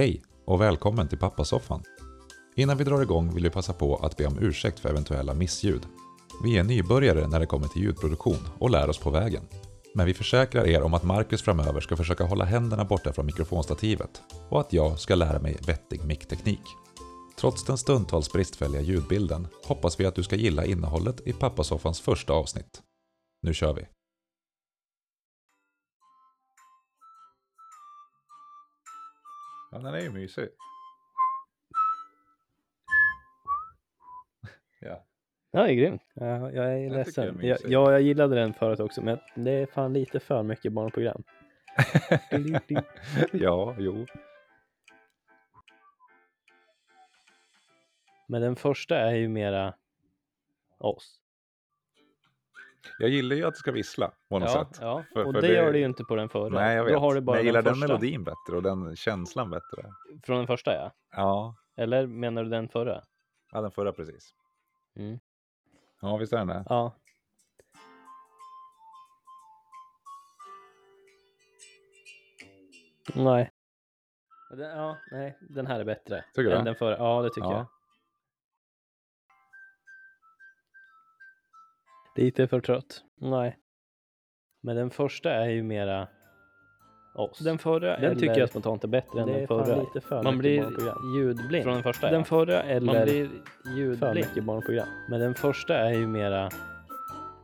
Hej och välkommen till Pappasoffan. Innan vi drar igång vill vi passa på att be om ursäkt för eventuella missljud. Vi är nybörjare när det kommer till ljudproduktion och lär oss på vägen. Men vi försäkrar er om att Marcus framöver ska försöka hålla händerna borta från mikrofonstativet och att jag ska lära mig vettig mickteknik. Trots den stundtals bristfälliga ljudbilden hoppas vi att du ska gilla innehållet i Pappasoffans första avsnitt. Nu kör vi! Ja, den är ju mysig. Ja. Ja, det är grymt. Ja, jag är Jag ledsen. Jag, mysigt. ja, jag gillade den förut också, men det är fan lite för mycket barnprogram. ja, jo. Men den första är ju mera oss. Jag gillar ju att det ska vissla på något Ja, sätt. ja. För- och för det, det- gör det ju inte på den förra. Nej, jag vet. Då har du bara Men jag gillar den, första. melodin bättre och den känslan bättre. Från den första ja. Ja, Eller menar du den förra? ja den förra precis. Mm. Ja, visst är den det? Ja. Nej. Den, ja, nej, den här är bättre. Tycker du än det? den förra. Ja, det tycker Ja. jag. Lite för trött. Nej. Men den första är ju mera oss. Den förra Den tycker jag spontant är bättre än den förra. lite för Man blir ljudblind. Från den första, Den förra eller Man blir för ljudblind. mycket barnprogram. Men den första är ju mera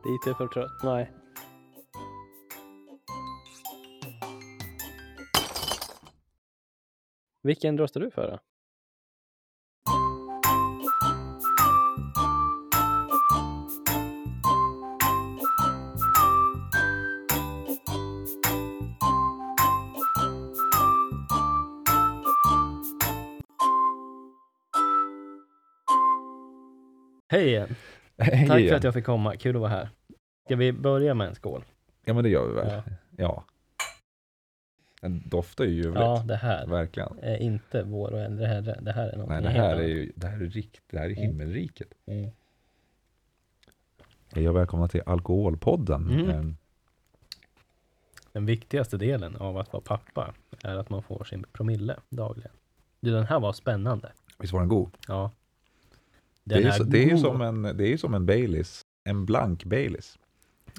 lite för trött. Nej. Vilken röstar du för då? Hej igen! Hej Tack för igen. att jag fick komma, kul att vara här. Ska vi börja med en skål? Ja, men det gör vi väl. Ja. Ja. Den doftar ju ljuvligt. Ja, det här Verkligen. är inte vår och äldre herre. Det här är något Nej, det här är ju det här är rikt, det här är himmelriket. Mm. Hej och välkomna till Alkoholpodden. Mm. Eh, Den viktigaste delen av att vara pappa är att man får sin promille dagligen. Du, den här var spännande. Visst var den god? Ja. Det är, det, är ju som en, det är ju som en Baileys. En blank Baileys.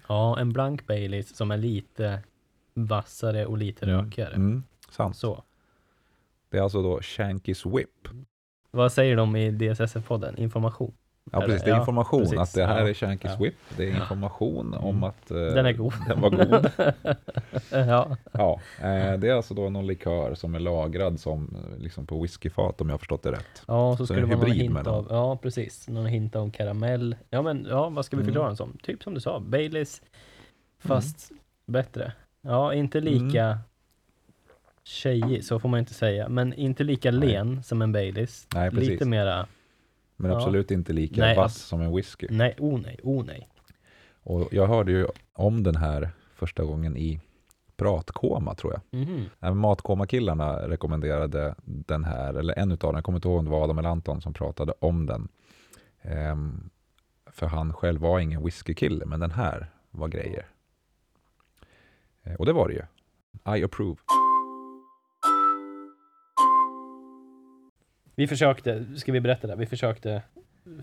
Ja, en blank Baileys som är lite vassare och lite rökigare. Mm, sant. Så. Det är alltså då Shanky's Whip. Vad säger de i DSSF-podden? Information? Ja, precis. Det är ja, information precis. att det här Ja. är Shanky's Ja. Whip. Det är information om Mm. att eh, Den är god. den var god. ja. ja, eh, det är alltså då någon likör som är lagrad som eh, liksom på whiskyfat om jag har förstått det rätt. Ja, så Så skulle det vara någon hint av, ja precis, någon hint av karamell. Ja men, ja vad ska vi Mm. förklara den som? Typ som du sa, Baileys fast bättre. Ja, inte lika Mm. tjejig, så får man inte säga, men inte lika Nej. len som en Baileys. Nej, precis. Lite mera, Men Ja. absolut inte lika Nej, vass som en whisky. nej, oh nej, oh nej. Och jag hörde ju om den här första gången i Pratkoma tror jag. Även Matkoma-killarna rekommenderade den här, eller en utav dem, jag kommer inte ihåg om det var Adam eller Anton som pratade om den. Ehm, för han själv var ingen whiskykille, men den här var grejer. Eh, och det var det ju. I approve. Vi försökte, ska vi berätta det? Vi försökte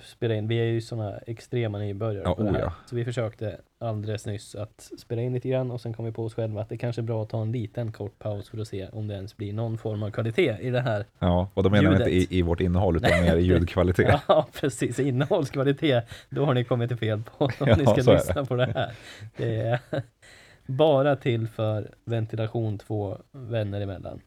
spela in, vi är ju sådana extrema nybörjare Ja, på det oh här. ja. Så vi försökte alldeles nyss att spela in lite grann och sen kom vi på oss själva att det kanske är bra att ta en liten kort paus för att se om det ens blir någon form av kvalitet i det här. Ja, och då menar jag inte Ljudet. i, i vårt innehåll, utan mer i ljudkvalitet. Ja, precis. Innehållskvalitet, då har ni kommit till fel på om Ja, ni ska lyssna på det här. Det är bara till för ventilation två vänner emellan.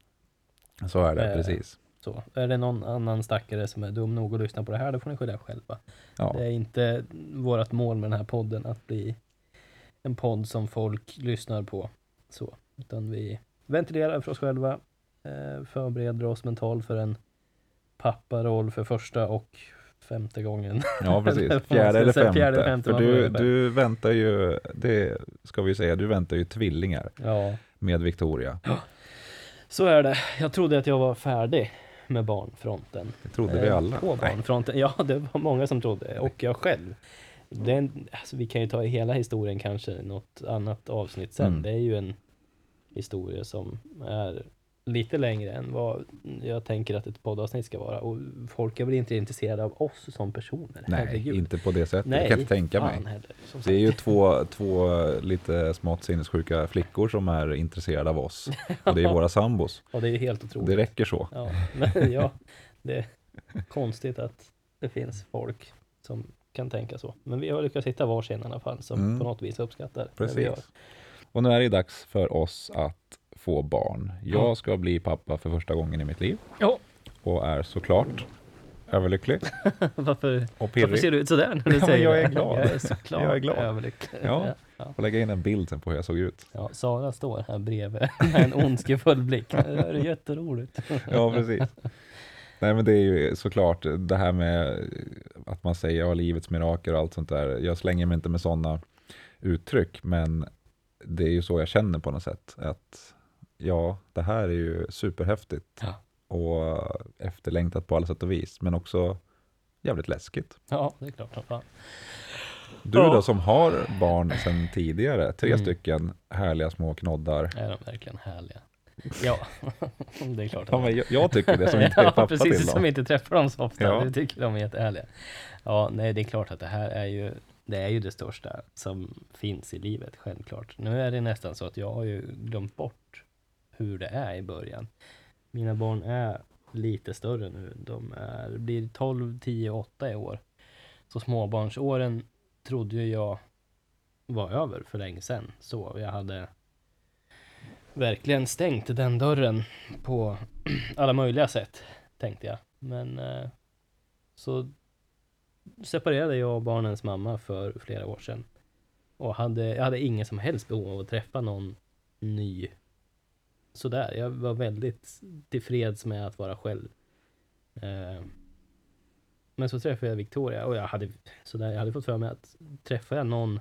Så är det, Eh, precis. Så, är det någon annan stackare som är dum nog att lyssna på det här, då får ni skylla själva. Ja. Det är inte vårt mål med den här podden att bli en podd som folk lyssnar på. Så, utan vi ventilerar för oss själva, eh, förbereder oss mentalt för en papparoll för första och femte gången. Ja, precis. Fjärde eller femte. fjärde femte, För du, du väntar ju, det ska vi säga, du väntar ju tvillingar Ja, med Victoria. så är det. Jag trodde att jag var färdig med barnfronten. Det trodde vi Eh, alla. På barnfronten. Ja, det var många som trodde. Och jag själv. Det är en, alltså, vi kan ju ta hela historien kanske något annat avsnitt sen. Mm. Det är ju en historia som är lite längre än vad jag tänker att ett poddavsnitt ska vara. Och folk är väl inte intresserade av oss som personer. Nej, Herregud. inte på det sättet. Nej, jag kan inte tänka mig. heller, Det är ju två, två lite smått sinnessjuka flickor som är intresserade av oss. Och det är våra sambos. Ja, det är helt otroligt. Det räcker så. Ja, men ja, det är konstigt att det finns folk som kan tänka så. Men vi har lyckats hitta varsin i alla fall som Mm. på något vis uppskattar. Precis. Och nu är det dags för oss att få barn. Jag Ja. ska bli pappa för första gången i mitt liv. Ja. Och är såklart överlycklig Varför, och varför ser du ut sådär när du Ja, säger jag är glad. Jag är såklart Jag är glad. överlycklig. Ja. Ja. Och lägga in en bild sen på hur jag såg ut. Ja, Sara står här bredvid med en ondskefull blick. Det är jätteroligt. Ja, precis. Nej, men det är ju såklart det här med att man säger ja, livets mirakel och allt sånt där. Jag slänger mig inte med sådana uttryck, men det är ju så jag känner på något sätt. Att ja, det här är ju superhäftigt Ja. och efterlängtat på alla sätt och vis, men också jävligt läskigt. Ja, det är klart som fan. Du Ja. då som har barn sedan tidigare, tre Mm. stycken härliga små knoddar. Är de verkligen härliga? Ja, det är klart. Ja, jag, jag tycker det som inte är ja, pappa precis, till som dem. inte träffar dem så ofta. Ja. Du tycker de är jättehärliga. Ja, nej, det är klart att det här är ju det är ju det största som finns i livet, självklart. Nu är det nästan så att jag har ju glömt bort hur det är i början. Mina barn är lite större nu. De är, blir 12, 10, 8 i år. Så småbarnsåren trodde ju jag var över för länge sedan. Så jag hade verkligen stängt den dörren på alla möjliga sätt, tänkte jag. Men eh, så separerade jag och barnens mamma för flera år sedan. Och hade, jag hade ingen som helst behov av att träffa någon ny. Sådär, jag var väldigt tillfreds med att vara själv. Eh, men så träffade jag Victoria och jag hade, sådär, jag hade fått för mig att träffar jag någon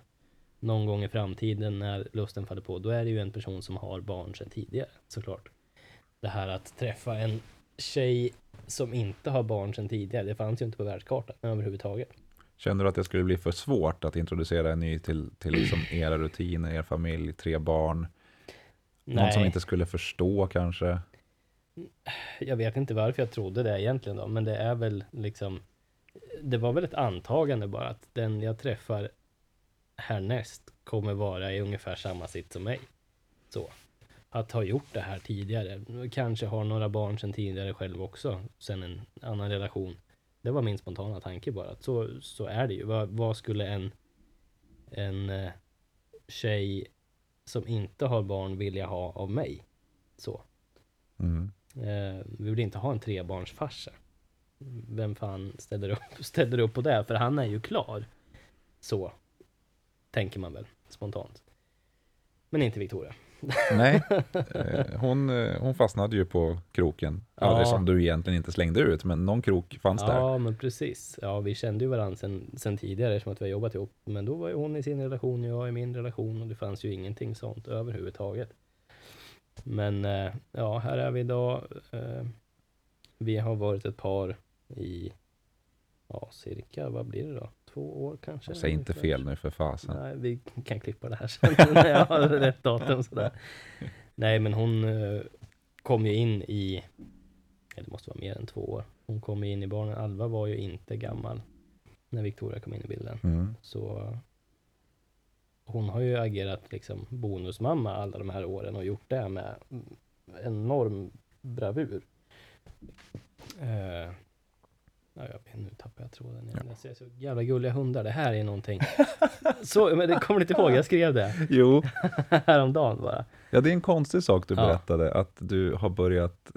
någon gång i framtiden när lusten faller på, då är det ju en person som har barn sedan tidigare, såklart. Det här att träffa en tjej som inte har barn sedan tidigare, det fanns ju inte på världskartan överhuvudtaget. Känner du att det skulle bli för svårt att introducera en ny till, till liksom era rutiner, er familj, tre barn? Någon som inte skulle förstå kanske? jag vet inte varför jag trodde det egentligen då, men det är väl liksom Det var väl ett antagande bara att den jag träffar härnäst kommer vara i ungefär samma sitt som mig. Så. Att ha gjort det här tidigare, kanske har några barn sedan tidigare själv också, sen en annan relation. Det var min spontana tanke bara, att så, så är det ju. Vad, vad skulle en, en eh, tjej som inte har barn vilja ha av mig? Så. Mm. Eh, vi vill inte ha en trebarnsfarsa. Vem fan ställer upp, ställer upp på det? För han är ju klar. Så. Tänker man väl spontant. Men inte Victoria. Nej, eh, hon, eh, hon fastnade ju på kroken. Ja. som du egentligen inte slängde ut, men någon krok fanns där. Ja, men precis. Ja, vi kände ju varandra sen, sen tidigare eftersom att vi har jobbat ihop. Men då var ju hon i sin relation och jag i min relation och det fanns ju ingenting sånt överhuvudtaget. Men eh, ja, här är vi idag. Vi har varit ett par i, ja, cirka, vad blir det då? Två år kanske? Säg inte ungefär. fel nu för fasen. Nej, vi kan klippa det här sen när jag har rätt datum sådär. Nej, men hon eh, kom ju in i, eller det måste vara mer än två år. Hon kom in i barnen. Alva var ju inte gammal när Victoria kom in i bilden. Mm. Så hon har ju agerat liksom bonusmamma alla de här åren och gjort det med enorm bravur. Eh, ja, jag vet, nu tappar jag tråden igen. Jag ser så jävla gulliga hundar. Det här är någonting. så, men det kommer inte ihåg? Jag skrev det Jo, häromdagen bara. ja, det är en konstig sak du Ja. berättade, att du har börjat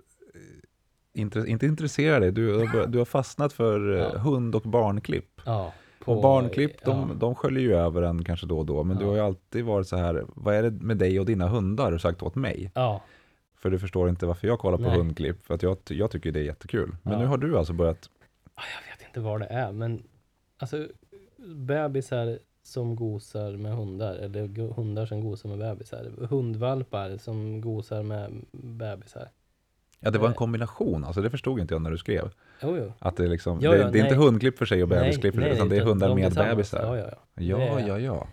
eh, intre- inte intressera dig, du du har fastnat för eh, Ja. hund och barnklipp. Ja, och barnklipp, ja. de, de sköljer ju över en kanske då och då, men du Ja. har ju alltid varit så här, vad är det med dig och dina hundar, har du sagt åt mig? Ja, För du förstår inte varför jag kollar på Nej. hundklipp, för att jag, jag tycker det är jättekul. Men Ja. nu har du alltså börjat, jag vet inte vad det är, men alltså bebisar som gosar med hundar, eller hundar som gosar med bebisar. Hundvalpar som gosar med bebisar. ja det var en Nej. kombination, alltså det förstod inte jag när du skrev. Jo, jo. Att det är liksom, Ja, det, ja, det är inte nej. hundklipp för sig och bebisklipp för sig, utan det är hundar med bebisar. Ja, ja, ja. Ja, Det- ja, ja.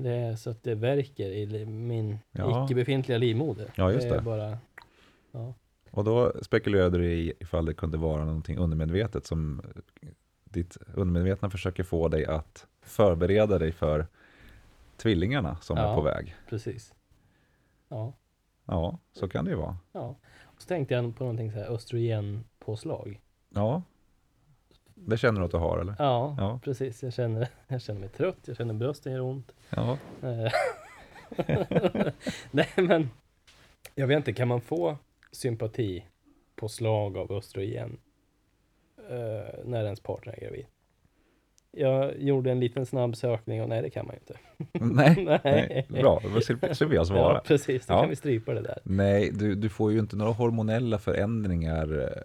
Det är så att det verkar i min Ja. icke-befintliga livmoder. Ja, just det. Är det. bara Ja. Och då spekulerade du i ifall det kunde vara någonting undermedvetet som ditt undermedvetna försöker få dig att förbereda dig för tvillingarna som Ja. är på väg. Precis. Ja. Ja, så kan det ju vara. ja. Och så tänkte jag på någonting så här östrogenpåslag. Ja, det känner du att du har eller? Ja, Ja. precis. Jag känner, jag känner mig trött, jag känner brösten gör ont. Ja, Eh, Nej men, jag vet inte, kan man få sympati på slag av östrogen eh, när ens partner är gravid? Jag gjorde en liten snabb sökning och nej det kan man ju inte. nej, nej, bra, då slipper slipper jag svara. Ja, precis, då Ja. kan vi strypa det där. Nej, du, du får ju inte några hormonella förändringar eh,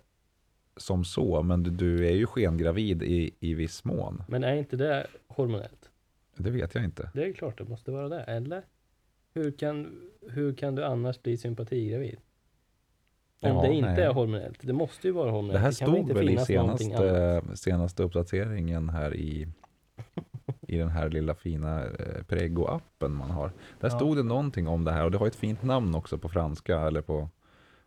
som så, men du, du är ju skengravid i, i viss mån. Men är inte det hormonellt? Det vet jag inte. Det är klart det måste vara det, eller? Hur kan, hur kan du annars bli sympatigravid? Om det inte nej. är hormonellt. Det måste ju vara hormonellt. Det här väl stod väl i senaste, senaste uppdateringen här i, i den här lilla fina eh, Prego-appen man har. Där Ja. stod det någonting om det här och det har ett fint namn också på franska eller på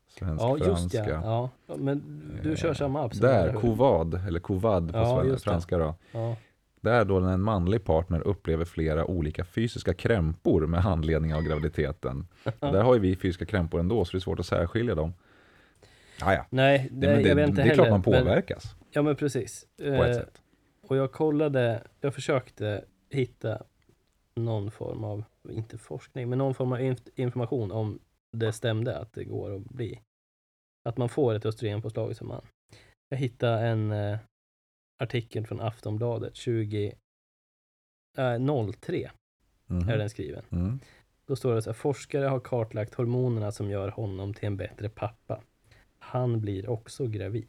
svensk Ja, just franska. ja. ja. Men du kör Eh, samma app? Där, jag, eller hur? Kovad, eller Kovad på Ja, sven- just det. franska då. Ja. Där då en manlig partner upplever flera olika fysiska krämpor med anledning av graviditeten. Där har ju vi fysiska krämpor ändå, så det är svårt att särskilja dem. Ah, ja. Nej, det, Det, men det, jag vet inte det är klart man men- påverkas Ja, men precis. på ett Eh, sätt. Och jag kollade, jag försökte hitta någon form av, inte forskning, men någon form av inf- information om det stämde att det går att bli, att man får ett östrogenpåslag som man. Jag hittade en eh, artikel från Aftonbladet 20, eh, 03 Mhm. är den skriven. Mm. Då står det så här, forskare har kartlagt hormonerna som gör honom till en bättre pappa. Han blir också gravid.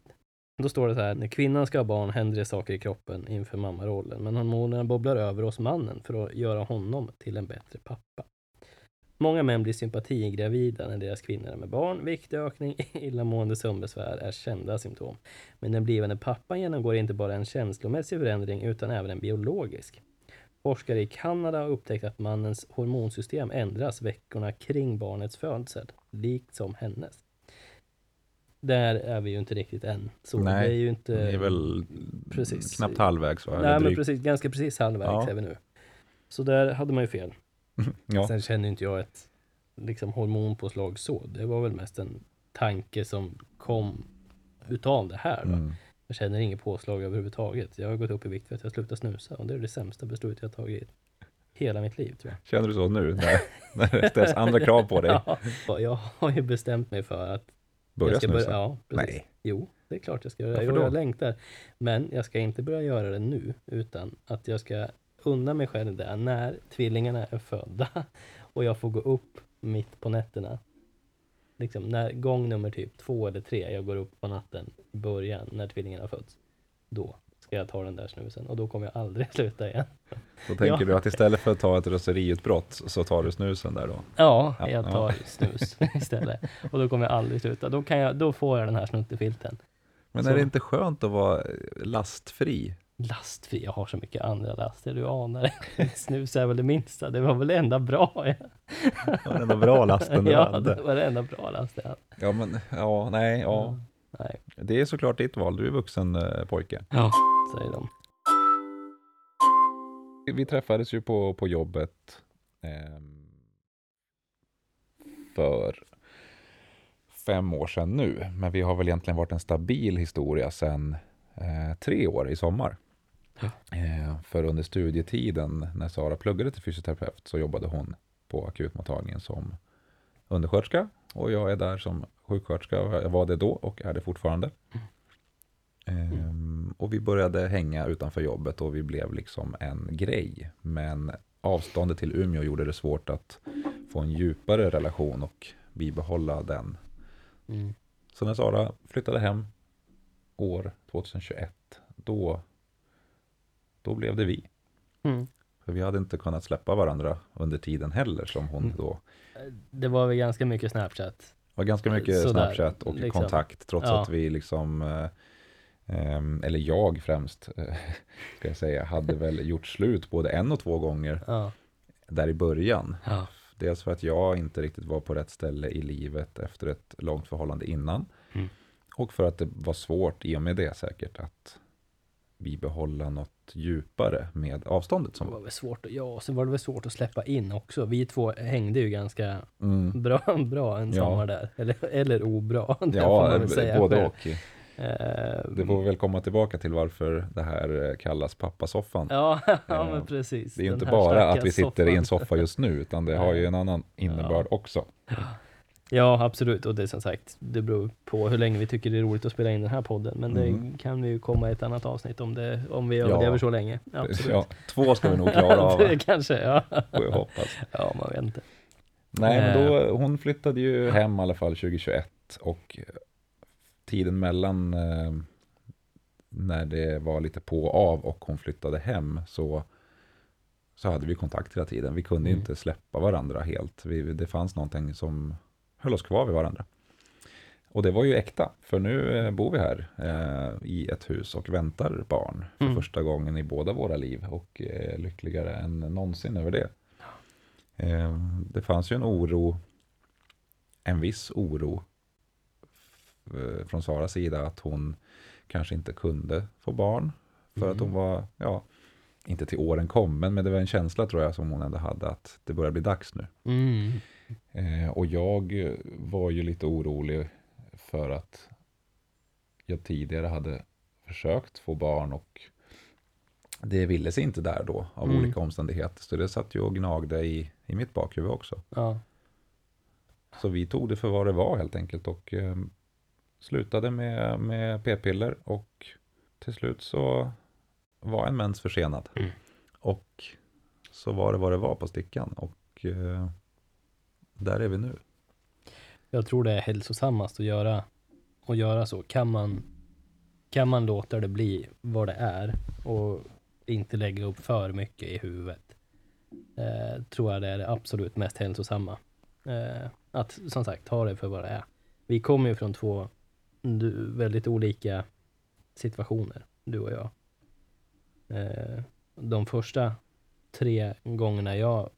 Då står det så här, när kvinnan ska ha barn händer det saker i kroppen inför mammarollen, men hormonerna bobblar över hos mannen för att göra honom till en bättre pappa. Många män blir sympatigravida när deras kvinnor är med barn. Viktökning, illamående, sömnbesvär är kända symptom. Men den blivande pappan genomgår inte bara en känslomässig förändring utan även en biologisk. Forskare i Kanada har upptäckt att mannens hormonsystem ändras veckorna kring barnets födsel, likt som hennes. Där är vi ju inte riktigt än. Så Nej, det är ju inte... Det är väl precis. knappt halvvägs va? Nej, men precis, ganska precis halvvägs Ja. är vi nu. Så där hade man ju fel. Ja. Sen känner inte jag ett liksom, hormonpåslag så. Det var väl mest en tanke som kom utav det här. Mm. Jag känner inget påslag överhuvudtaget. Jag har gått upp i vikt för att jag slutat snusa och det är det sämsta beslutet jag har tagit hela mitt liv tror jag. Känner du så nu när, när det ställs andra krav på dig? Ja, jag har ju bestämt mig för att Börja jag ska snusa? Ja, precis. Nej. Jo, det är klart jag ska göra det. Jag längtar. Men jag ska inte börja göra det nu, utan att jag ska unna mig själv det när tvillingarna är födda och jag får gå upp mitt på nätterna. Liksom när gång nummer typ två eller tre, jag går upp på natten i början när tvillingarna föds. Då ska jag ta den där snusen och då kommer jag aldrig sluta igen. Då tänker Ja. du att istället för att ta ett röseriutbrott så tar du snusen där då? Ja, Ja, jag ja. tar snus istället. Och då kommer jag aldrig sluta. Då, kan jag, då får jag den här snuttefilten. Men Så. är det inte skönt att vara lastfri? Lastfri, jag har så mycket andra laster, du anar. Snus är väl det minsta, det var väl det enda bra. Ja, Det var den enda bra lasten du ja hade. det var det enda bra lasten jag hade. Ja, men ja, nej, ja. Nej, Det är såklart ditt val. Du är vuxen eh, pojke. ja, säger de. Vi träffades ju på, på jobbet ehm, för fem år sedan nu. Men vi har väl egentligen varit en stabil historia sedan eh, tre år i sommar. Ja. Eh, för under studietiden när Sara pluggade till fysioterapeut så jobbade hon på akutmottagningen som undersköterska. Och jag är där som sjuksköterska. Jag var det då och är det fortfarande. Ehm, och vi började hänga utanför jobbet och vi blev liksom en grej. Men avståndet till Umeå gjorde det svårt att få en djupare relation och bibehålla den. Mm. Så när Sara flyttade hem år 2021, då, då blev det vi. Mm. För vi hade inte kunnat släppa varandra under tiden heller som hon Mm. då Det var väl ganska mycket Snapchat. var ganska mycket Sådär, Snapchat och liksom. kontakt trots Ja. att vi liksom eh, eller jag främst, eh, ska jag säga, hade väl gjort slut både en och två gånger Ja, där i början. ja. Dels för att jag inte riktigt var på rätt ställe i livet efter ett långt förhållande innan. Mm. Och för att det var svårt i och med det säkert att bibehålla något djupare med avståndet som Det var väl svårt, ja, sen var det väl svårt att släppa in också. Vi två hängde ju ganska Mm. bra, bra en Ja. sommar där. Eller, eller obra, det får Ja, man väl säga både själv. och. Eh, Det får vi väl komma tillbaka till varför det här eh, kallas pappasoffan. Ja, ja Eh, men precis. Det är ju inte bara att vi sitter i en soffan. soffa just nu, utan det har ju en annan innebörd också. Ja, absolut. Och det är som sagt, det beror på hur länge vi tycker det är roligt att spela in den här podden. Men Mm. det kan vi ju komma i ett annat avsnitt om, det, om vi Ja. överlever så länge. Absolut. Ja, två ska vi nog klara av, det kanske, ja. får jag hoppas. Ja, man vet inte. Nej, men Eh. då, hon flyttade ju hem i alla fall 2021 och tiden mellan eh, när det var lite på och av och hon flyttade hem så, så hade vi kontakt hela tiden. Vi kunde Mm. inte släppa varandra helt. Vi, det fanns någonting som höll oss kvar vid varandra. Och det var ju äkta, för nu eh, bor vi här eh, i ett hus och väntar barn för Mm. första gången i båda våra liv och är lyckligare än någonsin över det. Eh, det fanns ju en oro, en viss oro eh, från Saras sida att hon kanske inte kunde få barn för att Mm. hon var, ja, inte till åren kom, men, det var en känsla tror jag som hon ändå hade att det börjar bli dags nu. Mm. Eh, och jag eh, var ju lite orolig för att jag tidigare hade försökt få barn och det ville sig inte där då av Mm. olika omständigheter. Så det satt ju och gnagde i, i mitt bakhuvud också. Ja. Så vi tog det för vad det var helt enkelt och eh, slutade med, med p-piller och till slut så var en mens försenad. Mm. Och så var det vad det var på stickan och eh, där är vi nu. Jag tror det är hälsosammast att göra, att göra så. Kan man, kan man låta det bli vad det är och inte lägga upp för mycket i huvudet. Eh, tror jag det är det absolut mest hälsosamma. Eh, att som sagt ta det för vad det är. Vi kommer ju från två du, väldigt olika situationer, du och jag. Eh, de första tre gångerna jag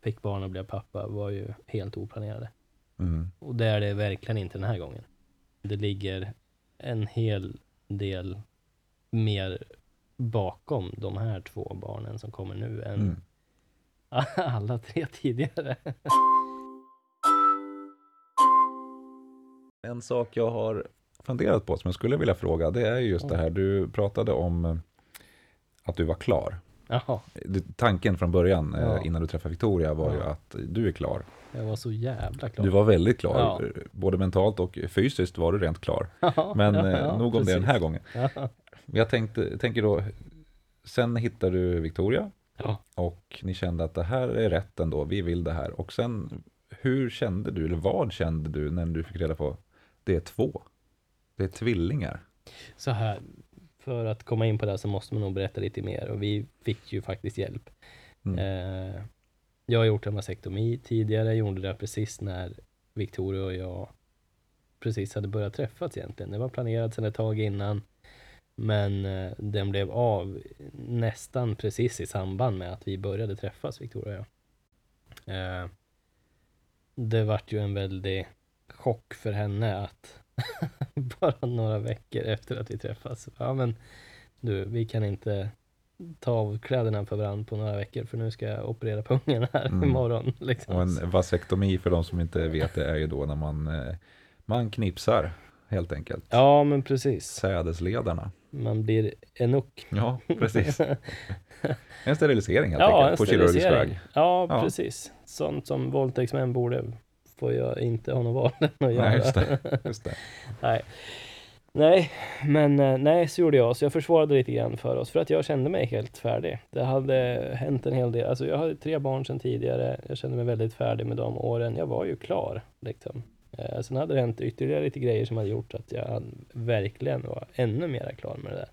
fick barn och blev pappa var ju helt oplanerade. Mm. Och det är det verkligen inte den här gången. Det ligger en hel del mer bakom de här två barnen som kommer nu än Mm. alla tre tidigare. En sak jag har funderat på som jag skulle vilja fråga, det är ju just det här, du pratade om eh, att du var klar. Jaha, Tanken från början, eh, Ja. innan du träffade Victoria, var ju Ja. att du är klar. jag var så jävla klar. Du var väldigt klar, Ja. eh, både mentalt och fysiskt var du rent klar. Men nog om det den här precis. gången. Jag tänkte, tänker då, sen hittar du Victoria och ni kände att det här är rätt ändå, vi vill det här. Och sen, hur kände du, eller vad kände du när du fick reda på det är två? Det är tvillingar. Så här, för att komma in på det här så måste man nog berätta lite mer och vi fick ju faktiskt hjälp. Mm. Eh, jag har gjort en vasektomi tidigare, gjorde det precis när Victoria och jag precis hade börjat träffas egentligen. Det var planerat sedan ett tag innan. Men eh, den blev av nästan precis i samband med att vi började träffas, Victoria och jag. Eh, det vart ju en väldig chock för henne att bara några veckor efter att vi träffas, ja men du, vi kan inte ta av kläderna för varandra på några veckor för nu ska jag operera pungen här Mm. imorgon. Liksom. Och en vasektomi för de som inte vet det är ju då när man, eh, man knipsar helt enkelt. Ja, men precis. Sädesledarna. Man blir enuk. Ja, precis. En sterilisering helt Ja, en enkelt på kirurgisk väg. Ja, Ja. precis. Sånt som våldtäktsmän borde får jag inte ha någon val att göra. Nej, just det. Just det. nej. nej, men eh, nej, så gjorde jag. Så jag försvarade lite grann för oss för att jag kände mig helt färdig. Det hade hänt en hel del. Alltså jag hade tre barn sedan tidigare. Jag kände mig väldigt färdig med de åren. Jag var ju klar liksom. Eh, sen hade det hänt ytterligare lite grejer som hade gjort att jag verkligen var ännu mer klar med det där.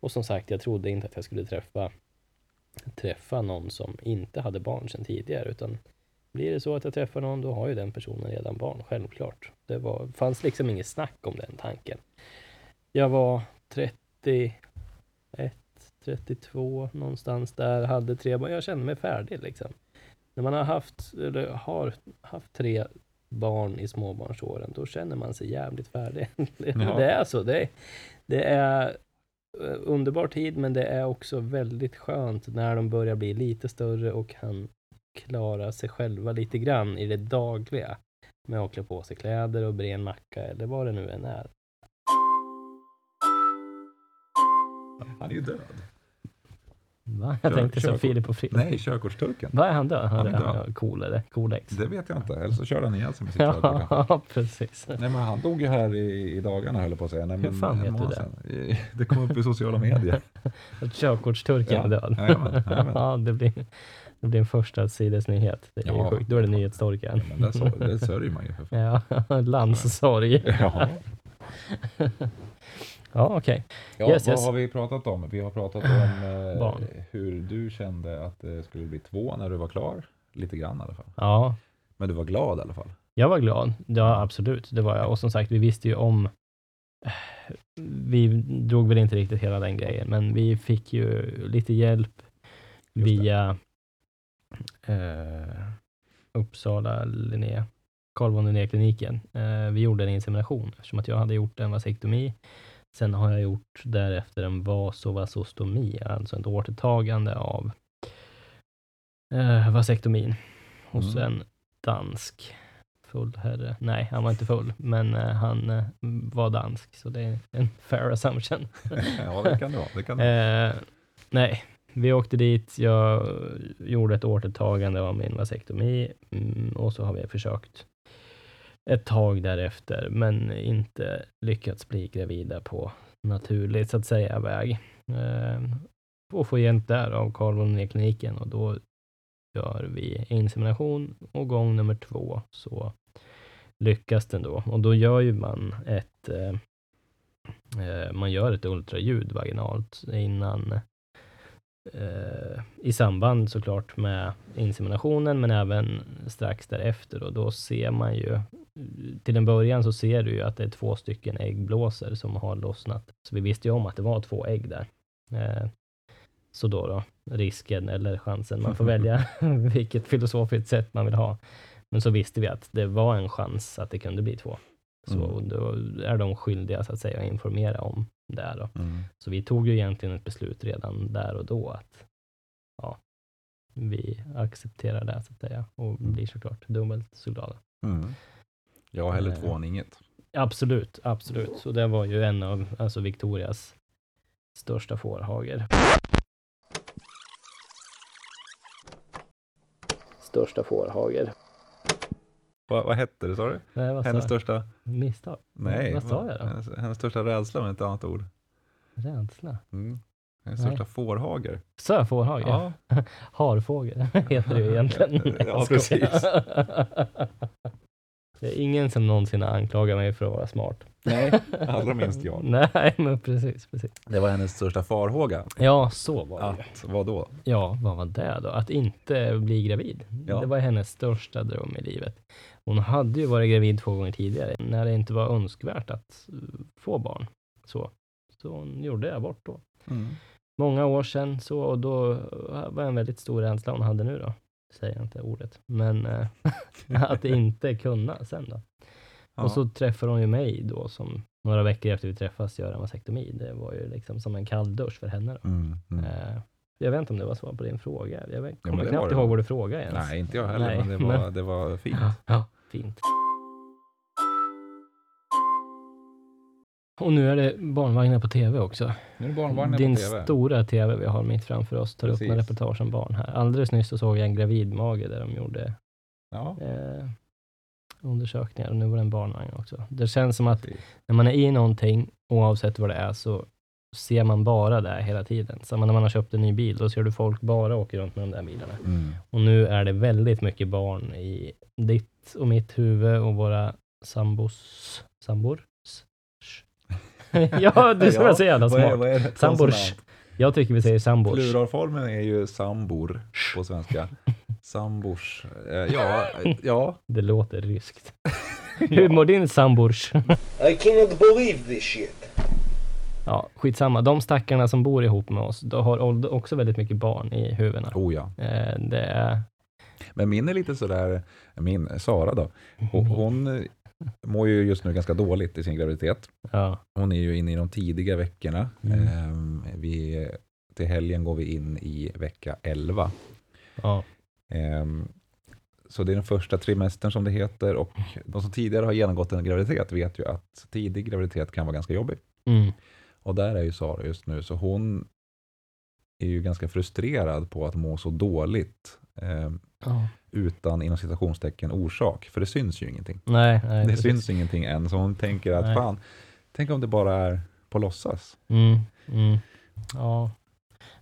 Och som sagt, jag trodde inte att jag skulle träffa träffa någon som inte hade barn sedan tidigare utan blir det så att jag träffar någon då har ju den personen redan barn, självklart. Det var, fanns liksom inget snack om den tanken. Jag var 31, 32 någonstans där, hade tre barn. Jag kände mig färdig liksom. när man har haft, eller har haft tre barn i småbarnsåren, då känner man sig jävligt färdig. det, Ja. det är så. Det det är eh, underbar tid, men det är också väldigt skönt när de börjar bli lite större och kan klara sig själva lite grann i det dagliga. Med att klä på sig kläder och bre en macka eller vad det nu än är. Han är ju död. Va? Jag Kör- tänkte som körkort. Filip och Fredrik. Nej, körkortsturken. Vad är han död? Han är död. ja, cool eller? Cool-ex. Det vet jag inte. Eller så körde han ihjäl sig med sitt körkort. Ja, precis. Nej men han dog ju här i, i dagarna höll jag på att säga. Nej, Hur men fan vet du det? sedan. Det kom upp i sociala medier. Att körkortsturken Ja, är död. jajamän, jajamän. ja, det blir, det blir en första sidesnyhet. Det är Ja. sjukt. Då är det nyhetstorkan. Ja, men det, så, det sörjer man ju för fan. Ja, landssorg. Ja. Ja, okej. Ja, Yes, vad yes. har vi pratat om? Vi har pratat om eh, Barn. hur du kände att det skulle bli två när du var klar. Lite grann i alla fall. Ja, Men du var glad i alla fall. jag var glad. Ja, absolut. Det var jag. Och som sagt, vi visste ju om vi drog väl inte riktigt hela den grejen, men vi fick ju lite hjälp via eh, Uppsala Linné, Carl von Linné-kliniken. Eh, vi gjorde en insemination eftersom att jag hade gjort en vasektomi. Sen har jag gjort därefter en vasovasostomi, alltså ett återtagande av eh, vasektomin hos Mm. en dansk full herre. Nej, han var inte full, men eh, han eh, var dansk, så det är en fair assumption. ja, det kan det vara. Det kan det vara. Eh, nej, vi åkte dit. Jag gjorde ett återtagande av min vasektomi mm, och så har vi försökt ett tag därefter, men inte lyckats bli gravida på naturligt så att säga väg. Ehm, och få hjälp där av Carl von kliniken och då gör vi insemination och gång nummer två så lyckas den då. Och då gör ju man ett eh, eh, man gör ett ultraljud vaginalt innan eh, i samband såklart med inseminationen men även strax därefter och då ser man ju till en början så ser du ju att det är två stycken äggblåsor som har lossnat. Så vi visste ju om att det var två ägg där. Eh, så då då, risken eller chansen, man får välja vilket filosofiskt sätt man vill ha. Men så visste vi att det var en chans att det kunde bli två. Så Mm. då är de skyldiga så att säga att informera om då. Mm. Så vi tog ju egentligen ett beslut redan där och då att ja, vi accepterar det så att säga och Mm. blir såklart dubbelt så glada. Mm. Ja, hellre Eh. två än inget. Absolut, absolut. Så det var ju en av alltså Victorias största fårhager. Största fårhager. Vad, vad hette det sa du? Nej, vad Hennes sa jag? största... Misstag? Nej. Vad sa jag då? Hennes, hennes största rädsla med ett annat ord. Rädsla? Mm. Hennes Nej. största fårhager. Sa jag fårhage? Ja. Harfågel heter det ju egentligen. Ja, precis. Det är ingen som någonsin har anklagat mig för att vara smart. Nej, allra minst jag. Nej, men precis, precis. Det var hennes största farhåga. Ja, så var det. Att, vad då? Ja, vad var det då? Att inte bli gravid. Ja. Det var hennes största dröm i livet. Hon hade ju varit gravid två gånger tidigare, när det inte var önskvärt att uh, få barn. Så, så hon gjorde abort då. Mm. Många år sedan, så, och då var en väldigt stor rädsla hon hade nu då. Säger jag inte ordet, men eh, att inte kunna sen då. Ja. Och så träffar hon ju mig då, som några veckor efter vi träffas gör en vasektomi. Det var ju liksom som en kall dusch för henne då. Mm. Mm. Eh, jag vet inte om det var svar på din fråga. Jag kommer det knappt ihåg vad du frågade ens. Nej, inte jag heller, Nej, men, det var, det var fint. Ja, fint. Och nu är det barnvagnar på tv också. Nu är det barnvagnar Din på tv. stora tv vi har mitt framför oss tar upp Precis. med reportage om barn här. Alldeles nyss så såg jag en gravidmage där de gjorde Ja, eh, undersökningar och nu var det en barnvagn också. Det känns som att precis. när man är i någonting, oavsett vad det är, så ser man bara det hela tiden. Samma när man har köpt en ny bil, då ser du folk bara åka runt med de där bilarna. Mm. Och nu är det väldigt mycket barn i ditt och mitt huvud och våra sambos... Sambor? ja, du ska Ja, så jävla Vad är, smart. vad är det? Sambors. Jag tycker vi säger sambors. Pluralformen är ju sambor på svenska. Sambors. Eh, ja, ja. Det låter ryskt. Hur mår din sambors? I cannot believe this shit. Ja, skitsamma. De stackarna som bor ihop med oss, de har också väldigt mycket barn i huvudena. Oh ja. Eh, det är Men min är lite sådär, min, Sara då, hon, hon eh, mår ju just nu ganska dåligt i sin graviditet. Ja. Hon är ju inne i de tidiga veckorna. Mm. Ehm, vi, till helgen går vi in i vecka 11. Ja. Ehm, så det är den första trimestern som det heter och de som tidigare har genomgått en graviditet vet ju att tidig graviditet kan vara ganska jobbig. Mm. Och där är ju Sara just nu, så hon är ju ganska frustrerad på att må så dåligt ehm, Ja. utan inom citationstecken orsak, för det syns ju ingenting. Nej, nej. Det precis. syns ingenting än, så hon tänker att Nej. fan, tänk om det bara är på låtsas. Mm. Mm. Ja.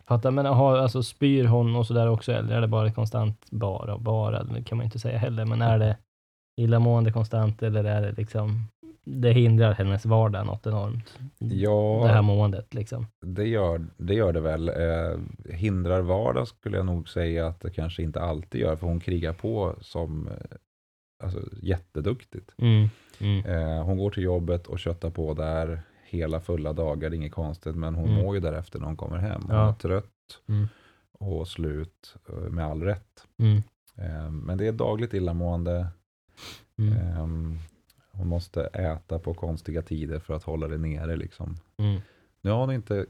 Fattar, men har, alltså, spyr hon och sådär också eller är det bara konstant bara och bara? Det kan man inte säga heller, men är det illamående konstant eller är det liksom det hindrar hennes vardag något enormt? Ja, Det här måendet liksom. Det gör det, gör det väl. Eh, hindrar vardag skulle jag nog säga att det kanske inte alltid gör, för hon krigar på som eh, alltså, jätteduktigt. Mm. Mm. Eh, hon går till jobbet och köttar på där hela fulla dagar, det är inget konstigt, men hon Mm. mår ju därefter när hon kommer hem. Hon Ja. är trött Mm. och slut eh, med all rätt. Mm. Eh, men det är dagligt illamående. Mm. Hon måste äta på konstiga tider för att hålla det nere. Liksom. Mm. Nu har hon inte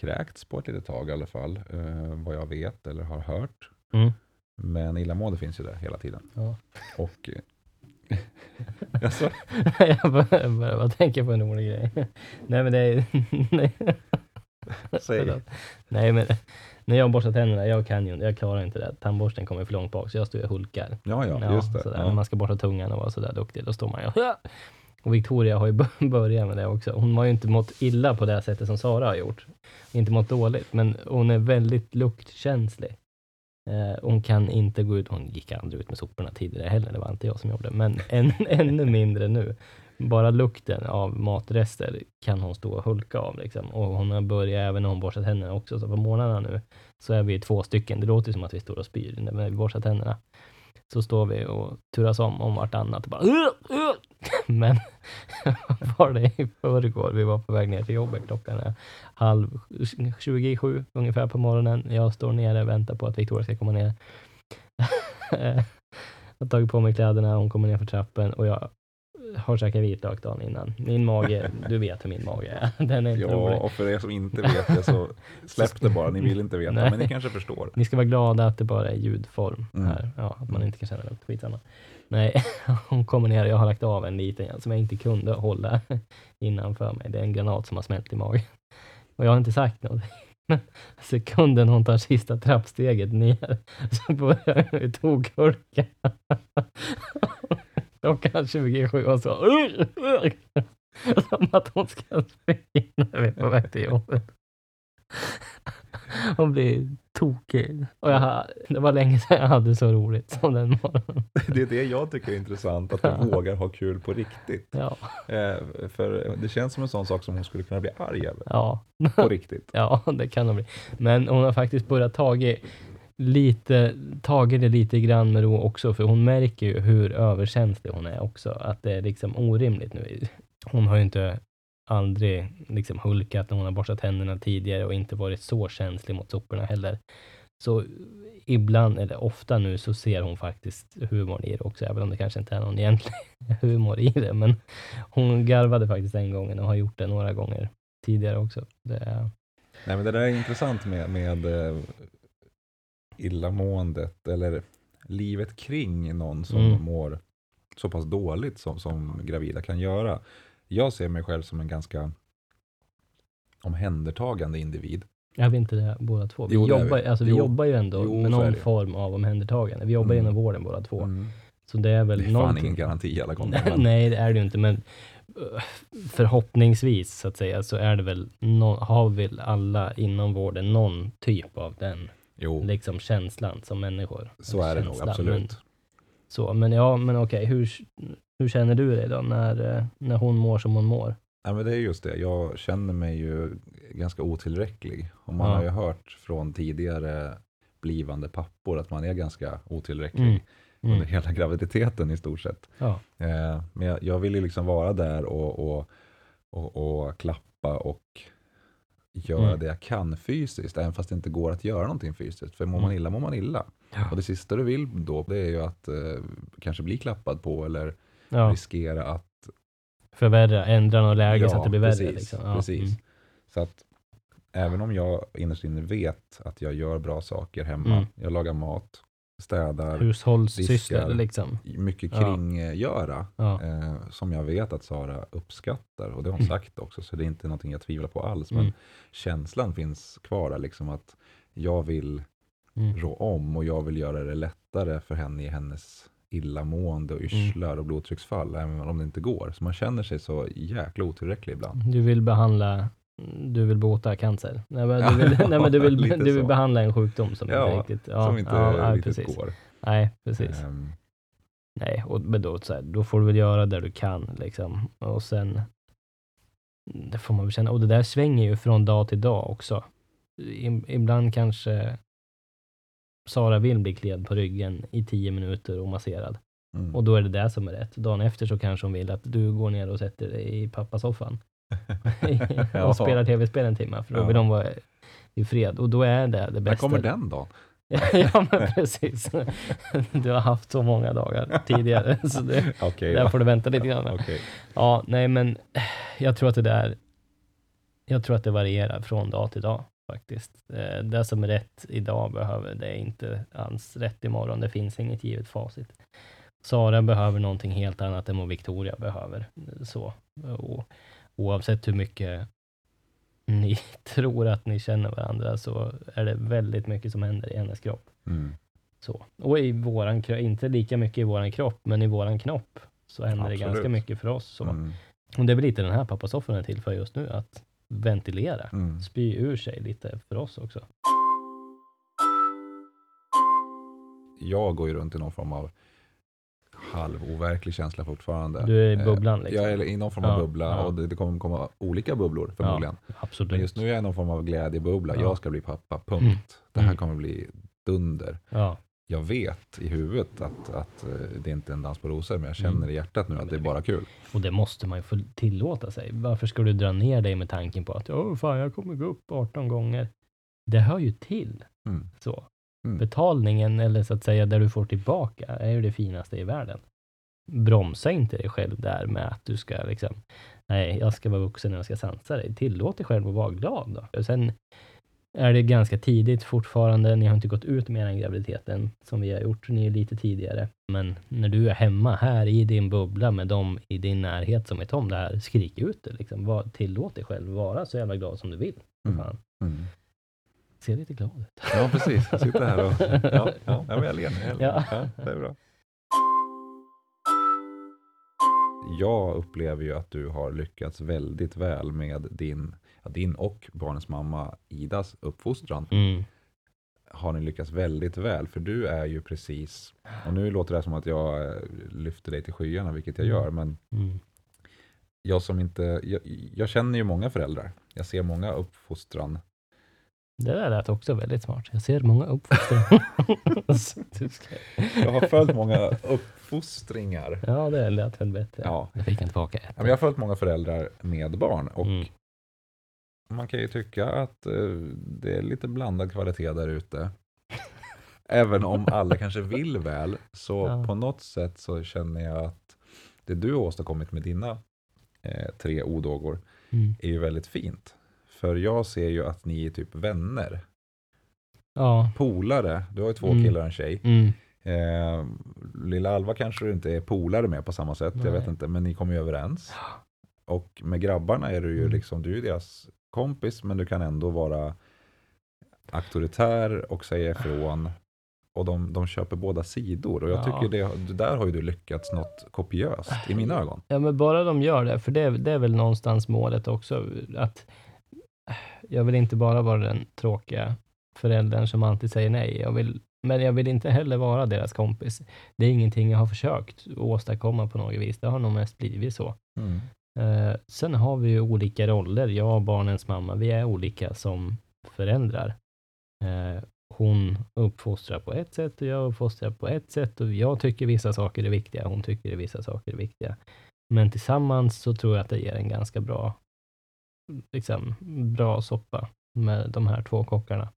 kräkts på ett litet tag i alla fall, eh, vad jag vet eller har hört. Mm. Men illamående finns ju där hela tiden. Ja. Och eh, alltså, jag bara, jag bara, bara tänker på en rolig grej. Nej men det är nej. säg. Nej men när jag borstar tänderna, jag kan ju jag klarar inte det. Tandborsten kommer för långt bak så jag står och hulkar. Ja, ja, just det. Sådär. Ja. När man ska borsta tungan och vara sådär duktig, då står man ju och Victoria har ju bör- börjat med det också. Hon har ju inte mått illa på det sättet som Sara har gjort. Inte mått dåligt, men hon är väldigt luktkänslig. Eh, hon kan inte gå ut, hon gick aldrig ut med soporna tidigare heller, det var inte jag som gjorde, men än, ännu mindre nu. Bara lukten av matrester kan hon stå och hulka av. Liksom. Och hon har börjat även när hon borstar tänderna också, så på morgnarna nu så är vi två stycken. Det låter som att vi står och spyr när vi borstar tänderna. Så står vi och turas om om vartannat och bara uh, uh. Men var det i förrgår, vi var på väg ner till jobbet, klockan är halv 27 ungefär på morgonen. Jag står nere och väntar på att Victoria ska komma ner. jag har tagit på mig kläderna, hon kommer ner för trappen och jag har käkat vitlök dagen innan. Min mage, du vet hur min mage är. Den är inte Ja, rolig. och för er som inte vet det så släpp det bara. Ni vill inte veta, Nej. men ni kanske förstår. Ni ska vara glada att det bara är ljudform Mm. här. Ja, att man inte kan känna lukt. Skitsamma. Nej, hon kommer ner och jag har lagt av en liten som jag inte kunde hålla innanför mig. Det är en granat som har smält i magen. Och jag har inte sagt något. Men sekunden hon tar sista trappsteget ner så börjar jag tokhulka. Klockan 27 och så. Som att hon ska springa när vi är på väg till jobbet. Hon blir tokig. Och jag, det var länge sedan jag hade så roligt som den morgonen. Det är det jag tycker är intressant, att hon vågar ha kul på riktigt. Ja, Eh, för det känns som en sån sak som hon skulle kunna bli arg över, ja, på riktigt. ja, det kan hon bli. Men hon har faktiskt börjat tagit lite, tagit det lite grann med ro också, för hon märker ju hur överkänslig hon är också. Att det är liksom orimligt nu. Hon har ju inte aldrig liksom hulkat när hon har borstat tänderna tidigare och inte varit så känslig mot soporna heller. Så ibland, eller ofta nu, så ser hon faktiskt humorn i det också, även om det kanske inte är någon egentlig humor i det. Men hon garvade faktiskt en gång och har gjort det några gånger tidigare också. Det är, Nej, men det där är intressant med, med eh, illamåendet, eller livet kring någon som Mm. mår så pass dåligt som, som gravida kan göra. Jag ser mig själv som en ganska omhändertagande individ. är vi inte det båda två? Vi, Jo, jobbar, vi. Alltså, vi Jo. jobbar ju ändå Jo, med någon form av omhändertagande. Vi jobbar Mm. inom vården båda två. Mm. Så det är väl Det är fan någonting. ingen garanti alla gånger. Nej, men- nej, det är det ju inte, men eh, förhoppningsvis så att säga så är det väl, nå- har väl alla inom vården någon typ av den Jo, liksom känslan som människor. så är det nog absolut. Men, så, men ja, men okej, hur, hur känner du dig då när, eh, när hon mår som hon mår? Ja, men det är just det. Jag känner mig ju ganska otillräcklig. Och man Ja. har ju hört från tidigare blivande pappor att man är ganska otillräcklig Mm. under Mm. hela graviditeten i stort sett. Ja. Eh, men jag, jag vill ju liksom vara där och, och, och, och klappa och göra Mm. det jag kan fysiskt, även fast det inte går att göra någonting fysiskt. För mår man Mm. illa mår man illa. Ja. Och det sista du vill då, det är ju att eh, kanske bli klappad på eller Ja, riskera att... förvärra, ändra något läge så Ja, att det blir värre. precis, Liksom. Ja. precis. Mm. Så att även om jag innerst inne vet att jag gör bra saker hemma, Mm. jag lagar mat, städar, Hushållssysslor diskar. liksom. mycket kringgöra, Ja. eh, som jag vet att Sara uppskattar. Och det har hon Mm. sagt också, så det är inte någonting jag tvivlar på alls. Mm. Men känslan finns kvar där, liksom att jag vill Mm. rå om och jag vill göra det lättare för henne i hennes illamående och yrslar och blodtrycksfall, även om det inte går. Så man känner sig så jäkla otillräcklig ibland. Du vill behandla, du vill bota cancer? Nej men du vill, Ja, nej, men du vill, du vill behandla en sjukdom som Ja, inte riktigt... Ja, som inte ja, ja, riktigt precis. går. Nej, precis. Ehm, Nej, och, men då, så här, då får du väl göra det du kan liksom. Och sen, det får man väl känna. Och det där svänger ju från dag till dag också. I, ibland kanske Sara vill bli kliad på ryggen i tio minuter och masserad. mm. Och då är det det som är rätt. Dagen efter så kanske hon vill att du går ner och sätter dig i pappasoffan Ja. och spelar tv-spel en timme, för då Ja. vill de vara i fred. Och då är det det När bästa. kommer den då? ja, men precis. Du har haft så många dagar tidigare, så det, Okej där får du vänta lite grann. Okej. Ja, nej, men jag tror att det där, jag tror att det varierar från dag till dag faktiskt. Eh, Det som är rätt idag behöver, det är inte alls rätt imorgon. Det finns inget givet facit. Sara behöver någonting helt annat än vad Victoria behöver. Så. Och oavsett hur mycket ni tror att ni känner varandra så är det väldigt mycket som händer i hennes kropp. Mm. Så. Och i våran inte lika mycket i våran kropp, men i våran knopp så händer det Absolut. ganska mycket för oss. Så. Mm. Och det är väl lite den här pappasoffan är till för just nu, att ventilera, Mm. spy ur sig lite för oss också. Jag går ju runt i någon form av halvoverklig känsla fortfarande. Du är i Eh, bubblan liksom. Jag är i någon form av Ja, bubbla ja. och det, det kommer komma olika bubblor förmodligen. Absolut. Men just nu är jag i någon form av glädjebubbla. Ja. Jag ska bli pappa, punkt. Mm. Det här Mm. kommer bli dunder. Ja. Jag vet i huvudet att, att eh, det inte är en dans på rosor, men jag känner Mm. i hjärtat nu att det är bara kul. Och det måste man ju få tillåta sig. Varför ska du dra ner dig med tanken på att Åh, fan, jag kommer gå upp 18 gånger? Det hör ju till. Mm. Så. Mm. Betalningen, eller så att säga det du får tillbaka, är ju det finaste i världen. Bromsa inte dig själv där med att du ska liksom, nej, jag ska vara vuxen och jag ska sansa dig. Tillåt dig själv att vara glad då. Och sen är det ganska tidigt fortfarande. Ni har inte gått ut med den graviditeten som vi har gjort. Ni är lite tidigare. Men när du är hemma här i din bubbla med dem i din närhet som vet om det här, skrik ut det. Liksom. Var, tillåt dig själv vara så jävla glad som du vill. Mm. Mm. Se lite glad ut. Ja, precis. Jag sitter här och... Ja, ja, men jag ler. Jag ler. Ja. Ja, det är bra. Jag upplever ju att du har lyckats väldigt väl med din, ja, din och barnens mamma Idas uppfostran. Mm. Har ni lyckats väldigt väl, för du är ju precis, och nu låter det som att jag eh, lyfter dig till skyarna, vilket jag Mm. gör, men Mm. jag som inte, jag, jag känner ju många föräldrar. Jag ser många uppfostran Det där lät också väldigt smart. Jag ser många ska- Jag har följt många uppfostringar. ja, det lät väl bättre. Ja. Jag fick en tillbaka men jag har följt många föräldrar med barn och Mm. man kan ju tycka att eh, det är lite blandad kvalitet där ute. Även om alla kanske vill väl, så Ja. på något sätt så känner jag att det du har åstadkommit med dina eh, tre odågor Mm. är ju väldigt fint. För jag ser ju att ni är typ vänner, Ja. polare. Du har ju två Mm. killar och en tjej. Mm. Eh, lilla Alva kanske du inte är polare med på samma sätt, jag vet Nej. inte, men ni kommer ju överens. Och med grabbarna är du ju Mm. liksom, du är deras kompis, men du kan ändå vara auktoritär och säga ifrån. Och de, de köper båda sidor. Och jag Ja. tycker det där har ju du lyckats något kopiöst i mina ögon. Ja, men bara de gör det, för det, det är väl någonstans målet också. Att jag vill inte bara vara den tråkiga föräldern som alltid säger nej. Jag vill, men jag vill inte heller vara deras kompis. Det är ingenting jag har försökt åstadkomma på något vis. Det har nog mest blivit så. Mm. Eh, sen har vi ju olika roller. Jag och barnens mamma, vi är olika som föräldrar. Eh, hon uppfostrar på ett sätt och jag uppfostrar på ett sätt och jag tycker vissa saker är viktiga, hon tycker vissa saker är viktiga. Men tillsammans så tror jag att det ger en ganska bra liksom, bra soppa med de här två kockarna.